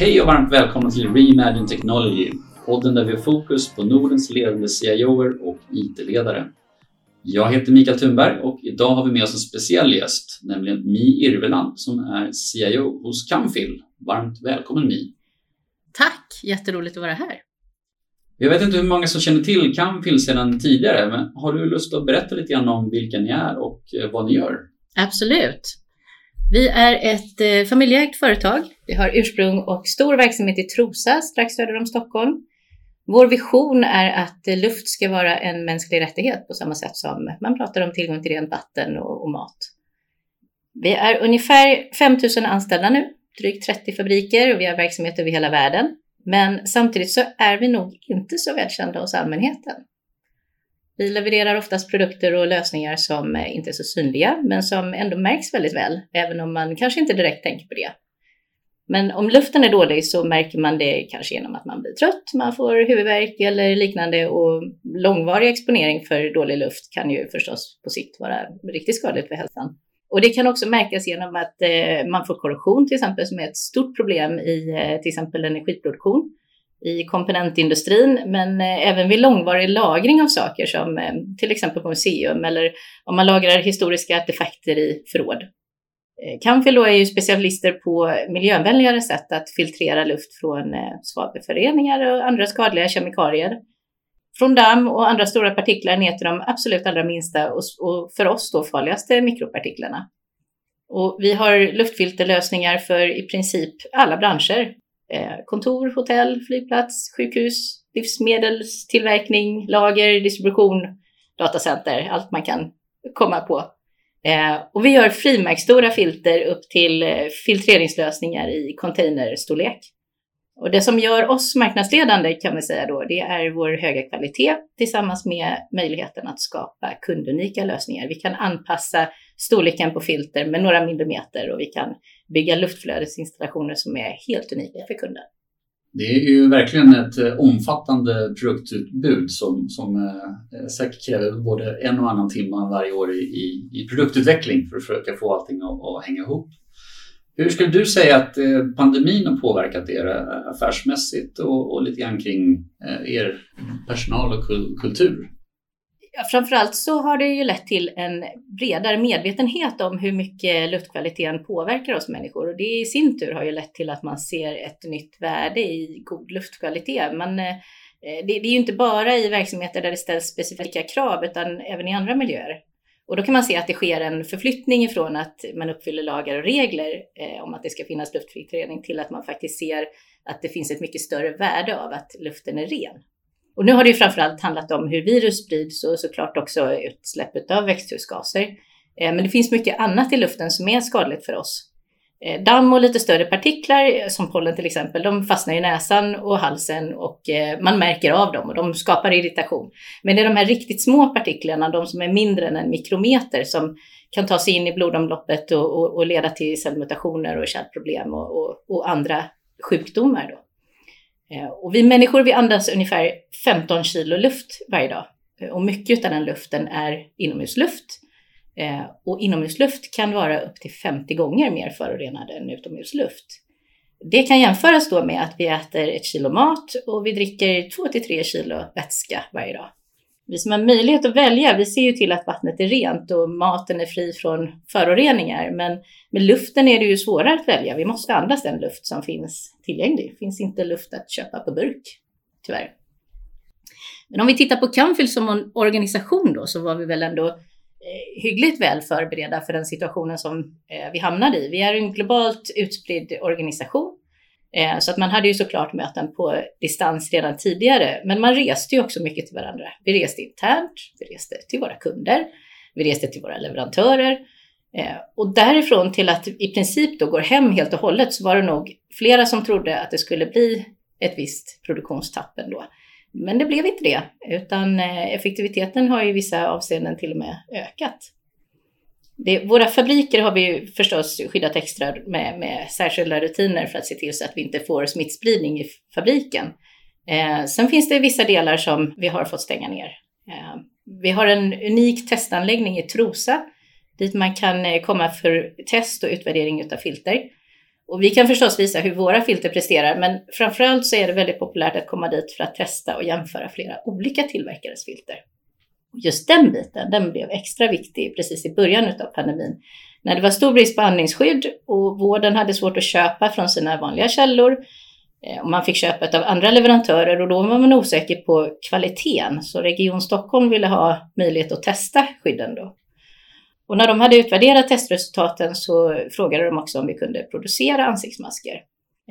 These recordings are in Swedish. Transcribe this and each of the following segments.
Hej och varmt välkomna till Reimagine Technology, podden där vi har fokus på Nordens ledande CIOer och IT-ledare. Jag heter Mikael Thunberg och idag har vi med oss en speciell gäst, nämligen Mi Irveland som är CIO hos Camfil. Varmt välkommen Mi! Tack! Jätteroligt att vara här. Jag vet inte hur många som känner till Camfil sedan tidigare, men har du lust att berätta lite grann om vilka ni är och eh, vad ni gör? Absolut. Vi är ett eh, familjeägt företag. Vi har ursprung och stor verksamhet i Trosa strax söder om Stockholm. Vår vision är att luft ska vara en mänsklig rättighet på samma sätt som man pratar om tillgång till rent vatten och, och mat. Vi är ungefär 5000 anställda nu, drygt 30 fabriker och vi har verksamhet över hela världen. Men samtidigt så är vi nog inte så välkända hos allmänheten. Vi levererar oftast produkter och lösningar som inte är så synliga, men som ändå märks väldigt väl, även om man kanske inte direkt tänker på det. Men om luften är dålig så märker man det kanske genom att man blir trött, man får huvudvärk eller liknande och långvarig exponering för dålig luft kan ju förstås på sikt vara riktigt skadligt för hälsan. Och det kan också märkas genom att eh, man får korrosion till exempel som är ett stort problem i eh, till exempel energiproduktion i komponentindustrin, men eh, även vid långvarig lagring av saker som till exempel på museum eller om man lagrar historiska artefakter i förråd. Eh, Camfil är ju specialister på miljövänligare sätt att filtrera luft från eh, svavelföreningar och andra skadliga kemikalier. Från damm och andra stora partiklar ner till de absolut allra minsta och för oss då farligaste mikropartiklarna. Och vi har luftfilterlösningar för i princip alla branscher, eh, kontor, hotell, flygplats, sjukhus, livsmedelstillverkning, lager, distribution, datacenter, allt man kan komma på. Eh, och vi gör frimärksstora filter upp till eh, filtreringslösningar i containerstorlek. Och det som gör oss marknadsledande kan vi säga då, det är vår höga kvalitet tillsammans med möjligheten att skapa kundunika lösningar. Vi kan anpassa storleken på filter med några millimeter och vi kan bygga luftflödesinstallationer som är helt unika för kunden. Det är ju verkligen ett eh, omfattande produktutbud som, som eh, eh, säkert kräver både en och annan timme varje år i, i, i produktutveckling för att försöka få allting att, att hänga ihop. Hur skulle du säga att pandemin har påverkat er affärsmässigt och, och lite grann kring er personal och kultur? Ja, framförallt så har det ju lett till en bredare medvetenhet om hur mycket luftkvaliteten påverkar oss människor och det i sin tur har ju lett till att man ser ett nytt värde i god luftkvalitet. Man, eh, det, det är ju inte bara i verksamheter där det ställs specifika krav utan även i andra miljöer. Och då kan man se att det sker en förflyttning ifrån att man uppfyller lagar och regler eh, om att det ska finnas luftfiltrering till att man faktiskt ser att det finns ett mycket större värde av att luften är ren. Och nu har det ju framförallt handlat om hur virus sprids och såklart också utsläppet av växthusgaser. Eh, men det finns mycket annat i luften som är skadligt för oss. Eh, damm och lite större partiklar, som pollen till exempel, de fastnar i näsan och halsen och eh, man märker av dem och de skapar irritation. Men det är de här riktigt små partiklarna, de som är mindre än en mikrometer, som kan ta sig in i blodomloppet och, och, och leda till cellmutationer och kärlproblem och, och, och andra sjukdomar. Då. Eh, och vi människor vi andas ungefär 15 kilo luft varje dag. Eh, och mycket av den luften är inomhusluft. Eh, och inomhusluft kan vara upp till 50 gånger mer förorenad än utomhusluft. Det kan jämföras då med att vi äter ett kilo mat och vi dricker 2 till 3 kilo vätska varje dag vi som har möjlighet att välja, vi ser ju till att vattnet är rent och maten är fri från föroreningar. Men med luften är det ju svårare att välja. Vi måste andas den luft som finns tillgänglig. Det finns inte luft att köpa på burk, tyvärr. Men om vi tittar på Camfil som organisation då, så var vi väl ändå eh, hyggligt väl förberedda för den situationen som eh, vi hamnade i. Vi är en globalt utspridd organisation Eh, så att man hade ju såklart möten på distans redan tidigare, men man reste ju också mycket till varandra. Vi reste internt, vi reste till våra kunder, vi reste till våra leverantörer. Eh, och därifrån till att i princip då går hem helt och hållet så var det nog flera som trodde att det skulle bli ett visst produktionstapp ändå. Men det blev inte det, utan eh, effektiviteten har i vissa avseenden till och med ökat. Det, våra fabriker har vi förstås skyddat extra med, med särskilda rutiner för att se till så att vi inte får smittspridning i fabriken. Eh, sen finns det vissa delar som vi har fått stänga ner. Eh, vi har en unik testanläggning i Trosa dit man kan eh, komma för test och utvärdering av filter. Och vi kan förstås visa hur våra filter presterar, men framförallt så är det väldigt populärt att komma dit för att testa och jämföra flera olika tillverkares filter. Just den biten, den blev extra viktig precis i början av pandemin. När det var stor brist på andningsskydd och vården hade svårt att köpa från sina vanliga källor eh, och man fick köpa av andra leverantörer och då var man osäker på kvaliteten. Så Region Stockholm ville ha möjlighet att testa skydden då. Och när de hade utvärderat testresultaten så frågade de också om vi kunde producera ansiktsmasker.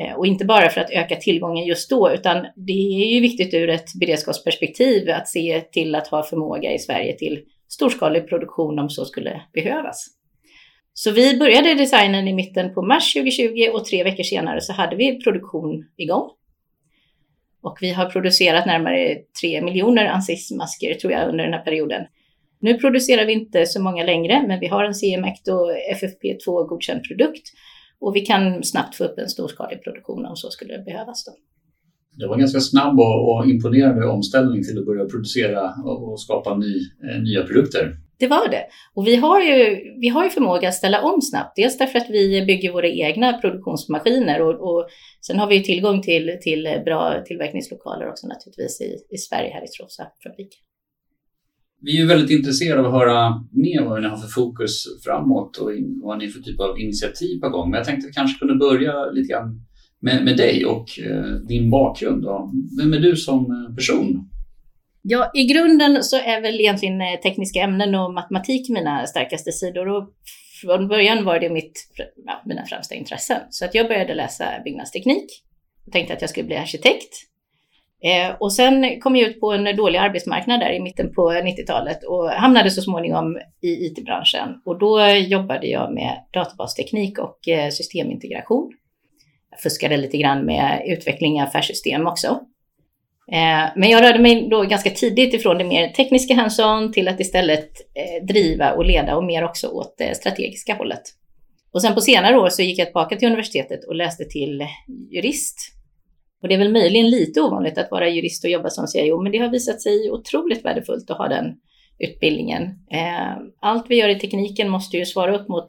Eh, och inte bara för att öka tillgången just då, utan det är ju viktigt ur ett beredskapsperspektiv att se till att ha förmåga i Sverige till storskalig produktion om så skulle behövas. Så vi började designen i mitten på mars 2020 och tre veckor senare så hade vi produktion igång. Och vi har producerat närmare 3 miljoner ansiktsmasker tror jag under den här perioden. Nu producerar vi inte så många längre, men vi har en CE-märkt och FFP2 godkänd produkt och vi kan snabbt få upp en storskalig produktion om så skulle behövas. Då. Det var en ganska snabb och, imponerande omställning till att börja producera och skapa ny, eh, nya produkter. Det var det. Och vi har, ju, vi har ju förmåga att ställa om snabbt. Dels därför att vi bygger våra egna produktionsmaskiner och, och sen har vi tillgång till, till bra tillverkningslokaler också naturligtvis i, i Sverige här i Stråsa fabrik. Vi är väldigt intresserade av att höra mer vad ni har för fokus framåt och vad ni har för typ av initiativ på gång. Men jag tänkte att vi kanske kunde börja lite grann med, med dig och eh, din bakgrund. Då. Vem är du som eh, person? Ja, i grunden så är väl egentligen eh, tekniska ämnen och matematik mina starkaste sidor. Och från början var det mitt, ja, mina främsta intressen. Så att jag började läsa byggnadsteknik. och tänkte att jag skulle bli arkitekt. Eh, och sen kom jag ut på en dålig arbetsmarknad där i mitten på 90-talet och hamnade så småningom i IT-branschen. Och då jobbade jag med databasteknik och eh, systemintegration. Jag fuskade lite grann med utveckling av affärssystem också. Eh, men jag rörde mig då ganska tidigt ifrån det mer tekniska hands till att istället eh, driva och leda och mer också åt det strategiska hållet. Och sen på senare år så gick jag tillbaka till universitetet och läste till jurist och det är väl möjligen lite ovanligt att vara jurist och jobba som CIO, men det har visat sig otroligt värdefullt att ha den utbildningen. Eh, allt vi gör i tekniken måste ju svara upp mot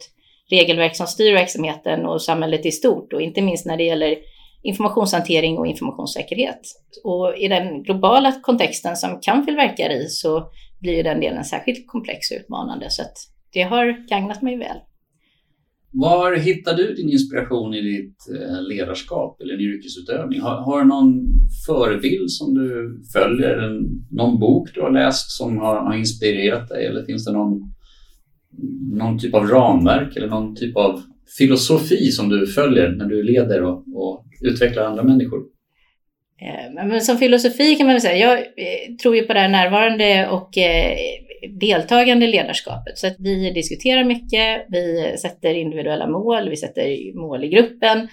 regelverk som styr verksamheten och samhället i stort och inte minst när det gäller informationshantering och informationssäkerhet. Och i den globala kontexten som Canfil verkar i så blir den delen särskilt komplex och utmanande så att det har gagnat mig väl. Var hittar du din inspiration i ditt eh, ledarskap eller din yrkesutövning? Har, har du någon förebild som du följer? Eller någon bok du har läst som har, har inspirerat dig? Eller finns det någon, någon typ av ramverk eller någon typ av filosofi som du följer när du leder och, och utvecklar andra människor? Eh, men som filosofi kan man väl säga, jag eh, tror ju på det här närvarande och deltagande ledarskapet. Så att vi diskuterar mycket, vi sätter individuella mål, vi sätter mål i gruppen.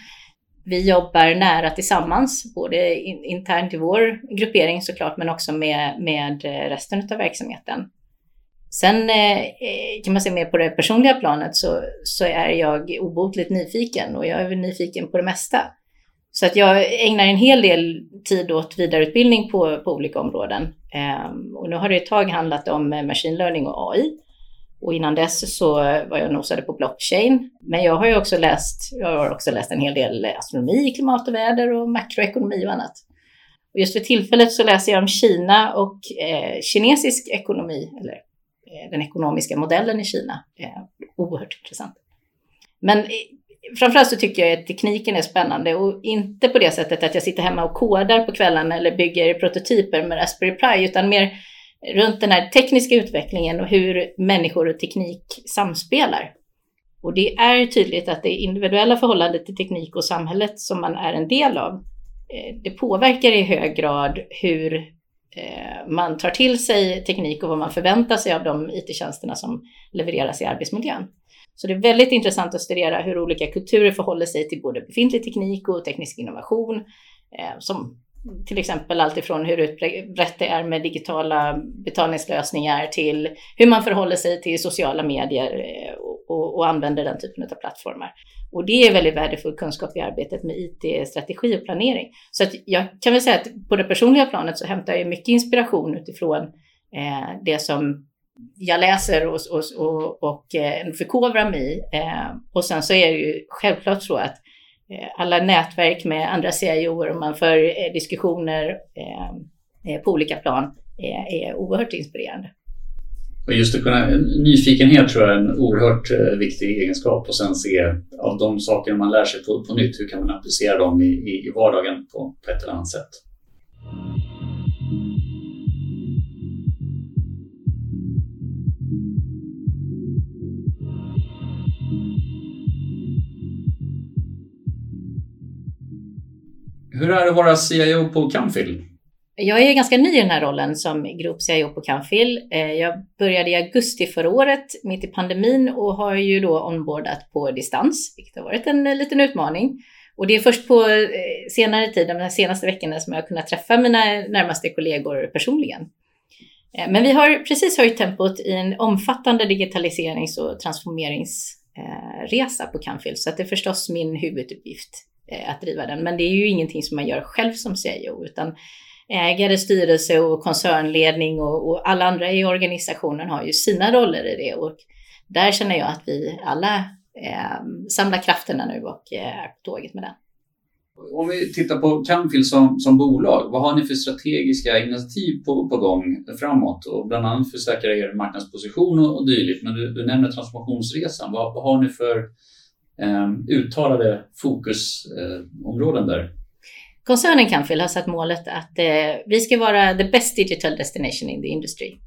Vi jobbar nära tillsammans, både internt i vår gruppering såklart, men också med, med resten av verksamheten. Sen eh, kan man se mer på det personliga planet så, så är jag obotligt nyfiken och jag är nyfiken på det mesta. Så att jag ägnar en hel del tid åt vidareutbildning på, på olika områden. Um, och nu har det ett tag handlat om eh, machine learning och AI. Och innan dess så var jag nosade på blockchain. Men jag har ju också läst, jag har också läst en hel del astronomi, klimat och väder och makroekonomi och annat. Och just för tillfället så läser jag om Kina och eh, kinesisk ekonomi, eller eh, den ekonomiska modellen i Kina. Eh, oerhört intressant. Men eh, framförallt så tycker jag att tekniken är spännande och inte på det sättet att jag sitter hemma och kodar på kvällen eller bygger prototyper med Raspberry Pi, utan mer runt den här tekniska utvecklingen och hur människor och teknik samspelar. Och det är tydligt att det individuella förhållandet till teknik och samhället som man är en del av, eh, det påverkar i hög grad hur eh, man tar till sig teknik och vad man förväntar sig av de IT-tjänsterna som levereras i arbetsmiljön. Så det är väldigt intressant att studera hur olika kulturer förhåller sig till både befintlig teknik och teknisk innovation. Eh, som till exempel alltifrån hur utbrett det är med digitala betalningslösningar till hur man förhåller sig till sociala medier eh, och, och, och, använder den typen av plattformar. Och det är väldigt värdefull kunskap i arbetet med IT-strategi och planering. Så att jag kan väl säga att på det personliga planet så hämtar jag mycket inspiration utifrån eh, det som jag läser och, och, och, och eh, förkovrar mig i. Eh, och sen så är det ju självklart så att eh, alla nätverk med andra CIO och man för eh, diskussioner på olika plan är oerhört inspirerande. Och just att kunna, nyfikenhet tror jag är en oerhört eh, viktig egenskap och sen se av de saker man lär sig på, på nytt, hur kan man applicera dem i, i, i vardagen på, på ett eller annat sätt. Hur är det att vara CIO på Camfil? Jag är ganska ny i den här rollen som grupp CIO på Camfil. Eh, jag började i augusti förra året, mitt i pandemin, och har ju då onboardat på distans, vilket har varit en eh, liten utmaning. Och det är först på eh, senare tid, de senaste veckorna, som jag har kunnat träffa mina närmaste kollegor personligen. Men vi har precis höjt tempot i en omfattande digitaliserings och transformeringsresa på Camfil, så att det är förstås min huvuduppgift Eh, att driva den. Men det är ju ingenting som man gör själv som CIO, utan ägare, styrelse och koncernledning och, och, alla andra i organisationen har ju sina roller i det. Och där känner jag att vi alla eh, samlar krafterna nu och eh, är på tåget med det. Om vi tittar på Camfield som, som bolag, vad har ni för strategiska initiativ på, på gång framåt? Och bland annat för att säkra er marknadsposition och, och dylikt. Men du, du nämner transformationsresan. Vad, vad har ni för Ehm, uttalade fokusområden eh, där? Koncernen Canfield har satt målet att eh, vi ska vara the best digital destination in the industry.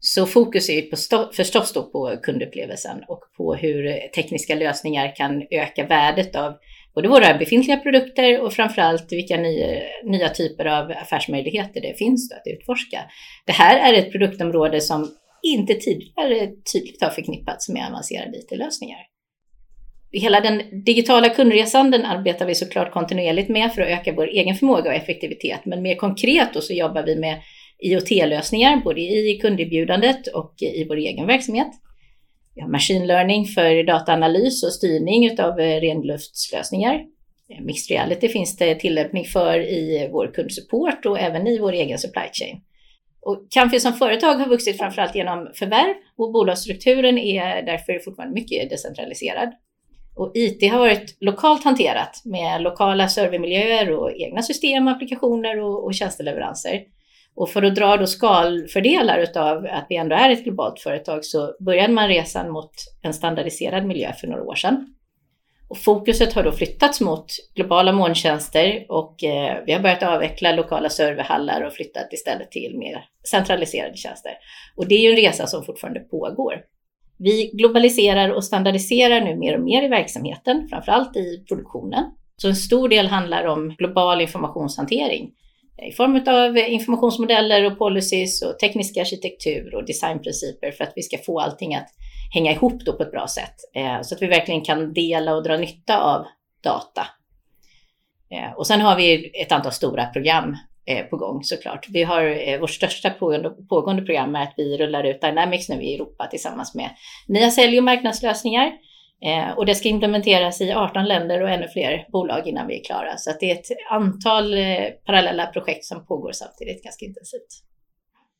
Så fokus är på förstås då på kundupplevelsen och på hur tekniska lösningar kan öka värdet av både våra befintliga produkter och framförallt vilka nya, nya typer av affärsmöjligheter det finns att utforska. Det här är ett produktområde som inte tidigare tydligt har förknippats med avancerade IT-lösningar hela den digitala kundresan den arbetar vi såklart kontinuerligt med för att öka vår egen förmåga och effektivitet. Men mer konkret då så jobbar vi med IoT-lösningar både i kunderbjudandet och i vår egen verksamhet. Vi har machine learning för dataanalys och styrning av eh, renluftslösningar. Eh, mixed reality finns det tillämpning för i vår kundsupport och även i vår egen supply chain. Och Canfi som företag har vuxit framförallt genom förvärv och bolagsstrukturen är därför fortfarande mycket decentraliserad. Och IT har varit lokalt hanterat med lokala servermiljöer och egna system, applikationer och, och tjänsteleveranser. Och för att dra då skalfördelar utav att vi ändå är ett globalt företag så började man resan mot en standardiserad miljö för några år sedan. Och fokuset har då flyttats mot globala molntjänster och eh, vi har börjat avveckla lokala serverhallar och flyttat istället till mer centraliserade tjänster. Och det är ju en resa som fortfarande pågår. Vi globaliserar och standardiserar nu mer och mer i verksamheten, framförallt i produktionen. Så en stor del handlar om global informationshantering i form av informationsmodeller och policies och teknisk arkitektur och designprinciper för att vi ska få allting att hänga ihop då på ett bra sätt. Eh, så att vi verkligen kan dela och dra nytta av data. Eh, och sen har vi ett antal stora program på gång såklart. Vi har eh, vårt största pågående, pågående program är att vi rullar ut Dynamics nu i Europa tillsammans med nya sälj och marknadslösningar. Eh, och det ska implementeras i 18 länder och ännu fler bolag innan vi är klara. Så det är ett antal parallella projekt som pågår samtidigt ganska intensivt.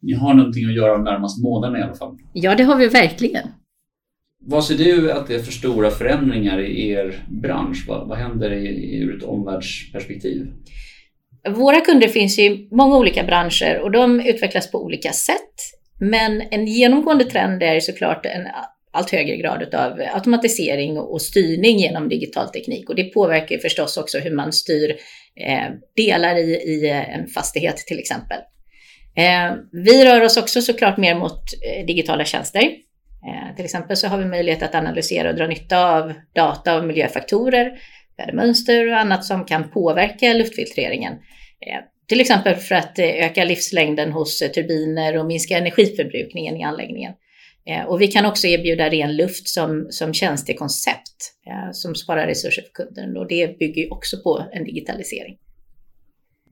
Ni har någonting att göra de närmaste månaderna i alla fall? Ja, det har vi verkligen. Vad ser du att det är för stora förändringar i er bransch? Vad, vad händer i, ur ett omvärldsperspektiv? Våra kunder finns ju i många olika branscher och de utvecklas på olika sätt. Men en genomgående trend är såklart en allt högre grad av automatisering och styrning genom digital teknik. Och det påverkar förstås också hur man styr eh, delar i, i eh, en fastighet till exempel. Eh, vi rör oss också såklart mer mot digitala tjänster. Till exempel så har vi möjlighet att analysera och dra nytta av data och miljöfaktorer vädermönster och annat som kan påverka luftfiltreringen. Eh, till exempel för att eh, öka livslängden hos eh, turbiner och minska energiförbrukningen i anläggningen. Och vi kan också erbjuda ren luft som, som tjänstekoncept som sparar resurser för kunden och det bygger också på en digitalisering.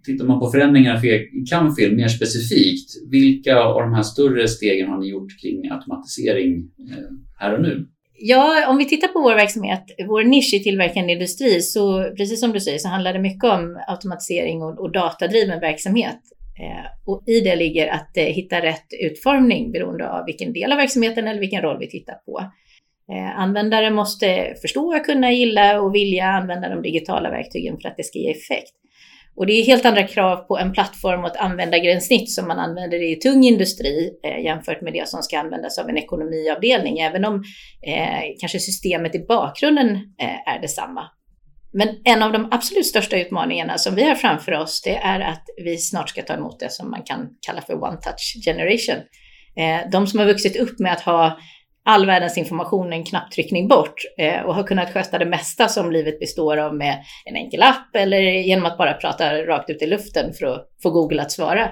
Tittar man på förändringar för Camfil mer specifikt, vilka av de här större stegen har ni gjort kring automatisering här och nu? Ja, om vi tittar på vår verksamhet, vår nisch i tillverkande industri, så precis som du säger så handlar det mycket om automatisering och, och datadriven verksamhet. Eh, och i det ligger att eh, hitta rätt utformning beroende av vilken del av verksamheten eller vilken roll vi tittar på. Eh, användare måste förstå, kunna, gilla och vilja använda de digitala verktygen för att det ska ge effekt. Och det är helt andra krav på en plattform och ett användargränssnitt som man använder i tung industri eh, jämfört med det som ska användas av en ekonomiavdelning, även om eh, kanske systemet i bakgrunden eh, är detsamma. Men en av de absolut största utmaningarna som vi har framför oss, det är att vi snart ska ta emot det som man kan kalla för one touch generation. Eh, de som har vuxit upp med att ha all världens information en knapptryckning bort eh, och har kunnat sköta det mesta som livet består av med en enkel app eller genom att bara prata rakt ut i luften för att få Google att svara.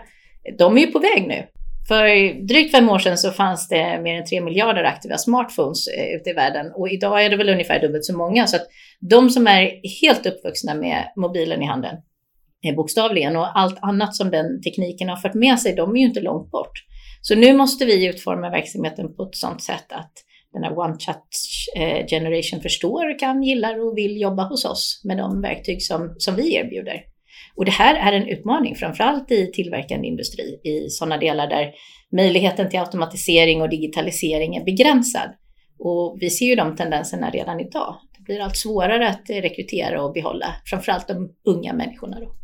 De är ju på väg nu. För drygt fem år sedan så fanns det mer än tre miljarder aktiva smartphones eh, ute i världen och idag är det väl ungefär dubbelt så många. Så att de som är helt uppvuxna med mobilen i handen, eh, bokstavligen, och allt annat som den tekniken har fört med sig, de är ju inte långt bort. Så nu måste vi utforma verksamheten på ett sådant sätt att den här One Touch eh, Generation förstår, kan, gillar och vill jobba hos oss med de verktyg som, som vi erbjuder. Och det här är en utmaning, framförallt i tillverkande industri, i sådana delar där möjligheten till automatisering och digitalisering är begränsad. Och vi ser ju de tendenserna redan idag. Det blir allt svårare att eh, rekrytera och behålla, framförallt de unga människorna. Då.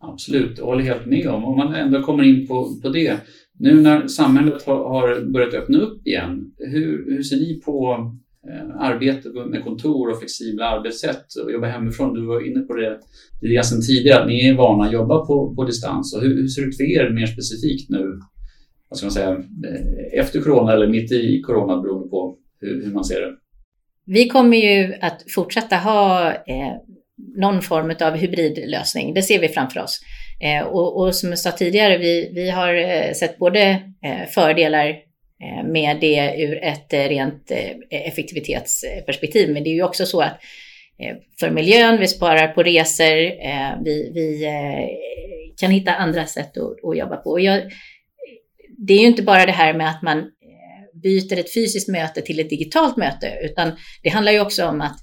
Absolut, jag håller helt med om. Om man ändå kommer in på, på det. Nu när samhället har, börjat öppna upp igen, hur, hur ser ni på eh, arbete med kontor och flexibla arbetssätt och jobba hemifrån? Du var inne på det lite alltså sedan tidigare, att ni är vana att jobba på, på distans. Och hur, hur ser det ut för er mer specifikt nu, vad ska man säga, eh, efter corona eller mitt i corona beroende på hur, hur man ser det? Vi kommer ju att fortsätta ha eh, någon form av hybridlösning. Det ser vi framför oss. Eh, och, och, som jag sa tidigare, vi, vi har eh, sett både eh, fördelar eh, med det ur ett eh, rent eh, effektivitetsperspektiv, men det är ju också så att eh, för miljön, vi sparar på resor, eh, vi, vi eh, kan hitta andra sätt att, att jobba på. Och jag, det är ju inte bara det här med att man byter ett fysiskt möte till ett digitalt möte, utan det handlar ju också om att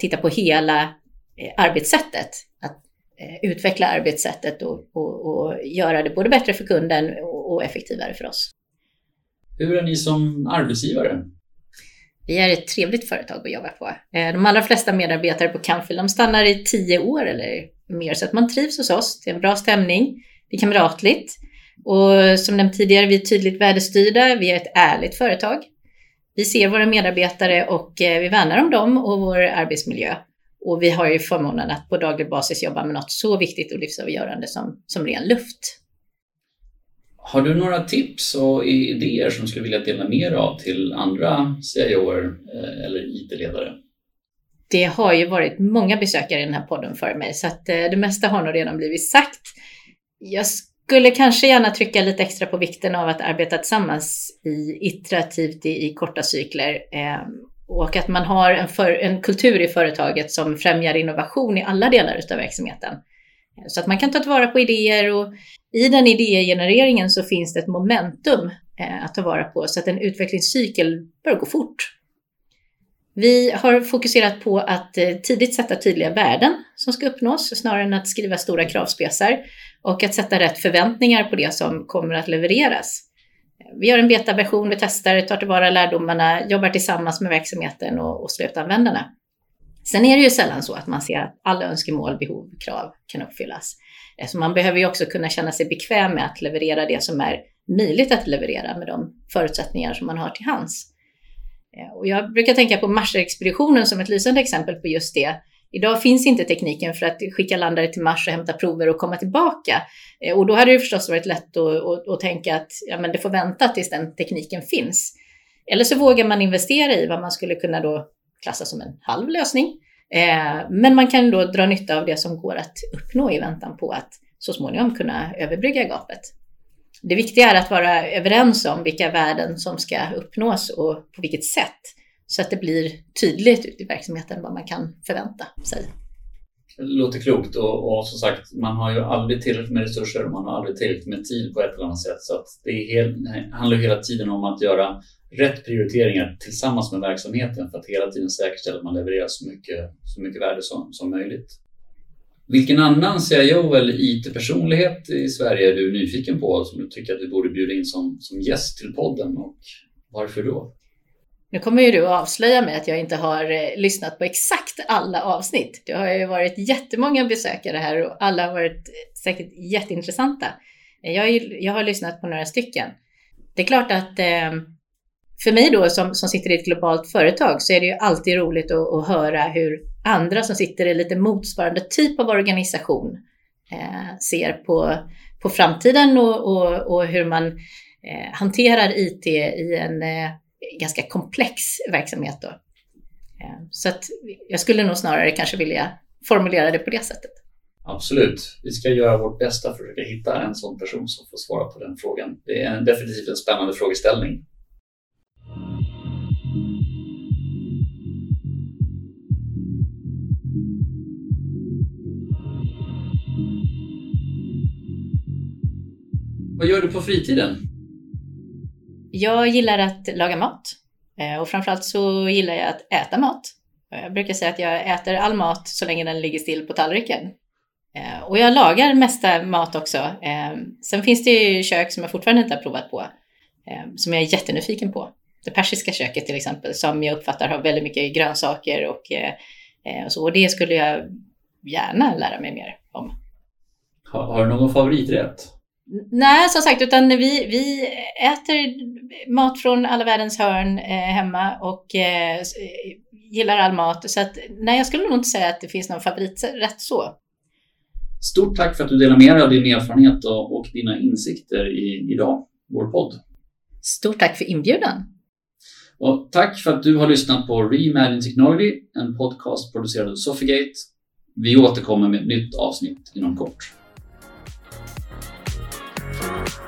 titta på hela arbetssättet. Att utveckla arbetssättet och, och, och, göra det både bättre för kunden och, och effektivare för oss. Hur är ni som arbetsgivare? Vi är ett trevligt företag att jobba på. Eh, de allra flesta medarbetare på Canfield de stannar i tio år eller mer, så att man trivs hos oss. Det är en bra stämning, det är kamratligt och som nämnt tidigare, vi är tydligt värdestyrda, vi är ett ärligt företag. Vi ser våra medarbetare och eh, vi värnar om dem och vår arbetsmiljö. Och vi har ju förmånen att på daglig basis jobba med något så viktigt och livsavgörande som, som ren luft. Har du några tips och idéer som du skulle vilja dela med dig av till andra CIOer eh, eller IT-ledare? Det har ju varit många besökare i den här podden för mig, så att eh, det mesta har nog redan blivit sagt. Jag skulle kanske gärna trycka lite extra på vikten av att arbeta tillsammans i iterativt i, i korta cykler eh, och att man har en, för, en kultur i företaget som främjar innovation i alla delar av verksamheten. Så att man kan ta tillvara på idéer och i den idégenereringen så finns det ett momentum eh, att ta vara på så att en utvecklingscykel bör gå fort. Vi har fokuserat på att eh, tidigt sätta tydliga värden som ska uppnås snarare än att skriva stora kravspesar och att sätta rätt förväntningar på det som kommer att levereras. Vi gör en betaversion, vi testar, tar tillvara lärdomarna, jobbar tillsammans med verksamheten och, och slutanvändarna. Sen är det ju sällan så att man ser att alla önskemål, behov, krav kan uppfyllas. Eh, så man behöver ju också kunna känna sig bekväm med att leverera det som är möjligt att leverera med de förutsättningar som man har till hands. Eh, och jag brukar tänka på Marsexpeditionen som ett lysande exempel på just det. Idag finns inte tekniken för att skicka landare till Mars och hämta prover och komma tillbaka. Eh, och då hade det förstås varit lätt att, att, att tänka att ja, men det får vänta tills den tekniken finns. Eller så vågar man investera i vad man skulle kunna då klassa som en halv lösning. Eh, men man kan då dra nytta av det som går att uppnå i väntan på att så småningom kunna överbrygga gapet. Det viktiga är att vara överens om vilka värden som ska uppnås och på vilket sätt. Så att det blir tydligt ute i verksamheten vad man kan förvänta sig. Det låter klokt och, och som sagt, man har ju aldrig tillräckligt med resurser och man har aldrig tillräckligt med tid på ett eller annat sätt. Så att det, helt, det handlar hela tiden om att göra rätt prioriteringar tillsammans med verksamheten för att hela tiden säkerställa att man levererar så mycket, så mycket värde som, som möjligt. Vilken annan CIO eller IT-personlighet i Sverige är du nyfiken på som du tycker att vi borde bjuda in som, som gäst till podden och varför då? Nu kommer ju du att avslöja mig att jag inte har eh, lyssnat på exakt alla avsnitt. Det har ju varit jättemånga besökare här och alla har varit eh, säkert jätteintressanta. Eh, jag, jag har lyssnat på några stycken. Det är klart att eh, för mig då som, som sitter i ett globalt företag så är det ju alltid roligt att, att höra hur andra som sitter i lite motsvarande typ av organisation eh, ser på, på framtiden och, och, och hur man eh, hanterar IT i en eh, ganska komplex verksamhet. Då. Eh, så att jag skulle nog snarare kanske vilja formulera det på det sättet. Absolut. Vi ska göra vårt bästa för att försöka hitta en sån person som får svara på den frågan. Det är definitivt en spännande frågeställning. Vad gör du på fritiden? Jag gillar att laga mat eh, och framförallt så gillar jag att äta mat. Eh, jag brukar säga att jag äter all mat så länge den ligger still på tallriken. Eh, och jag lagar mesta mat också. Sen finns det ju kök som jag fortfarande inte har provat på, som jag är jättenyfiken på. Det persiska köket till exempel, som jag uppfattar har väldigt mycket grönsaker och, och så. Och det skulle jag gärna lära mig mer om. Har, har du någon favoriträtt? Nej, som sagt, utan vi, vi äter mat från alla världens hörn eh, hemma och eh, gillar all mat. Så att, nej, jag skulle nog inte säga att det finns någon favoriträtt så. Stort tack för att du delar med dig av din erfarenhet och, och dina insikter i idag, vår podd. Stort tack för inbjudan. Och tack för att du har lyssnat på Reimagine Technology, en podcast producerad av Sofigate. Vi återkommer med ett nytt avsnitt inom kort. Bye.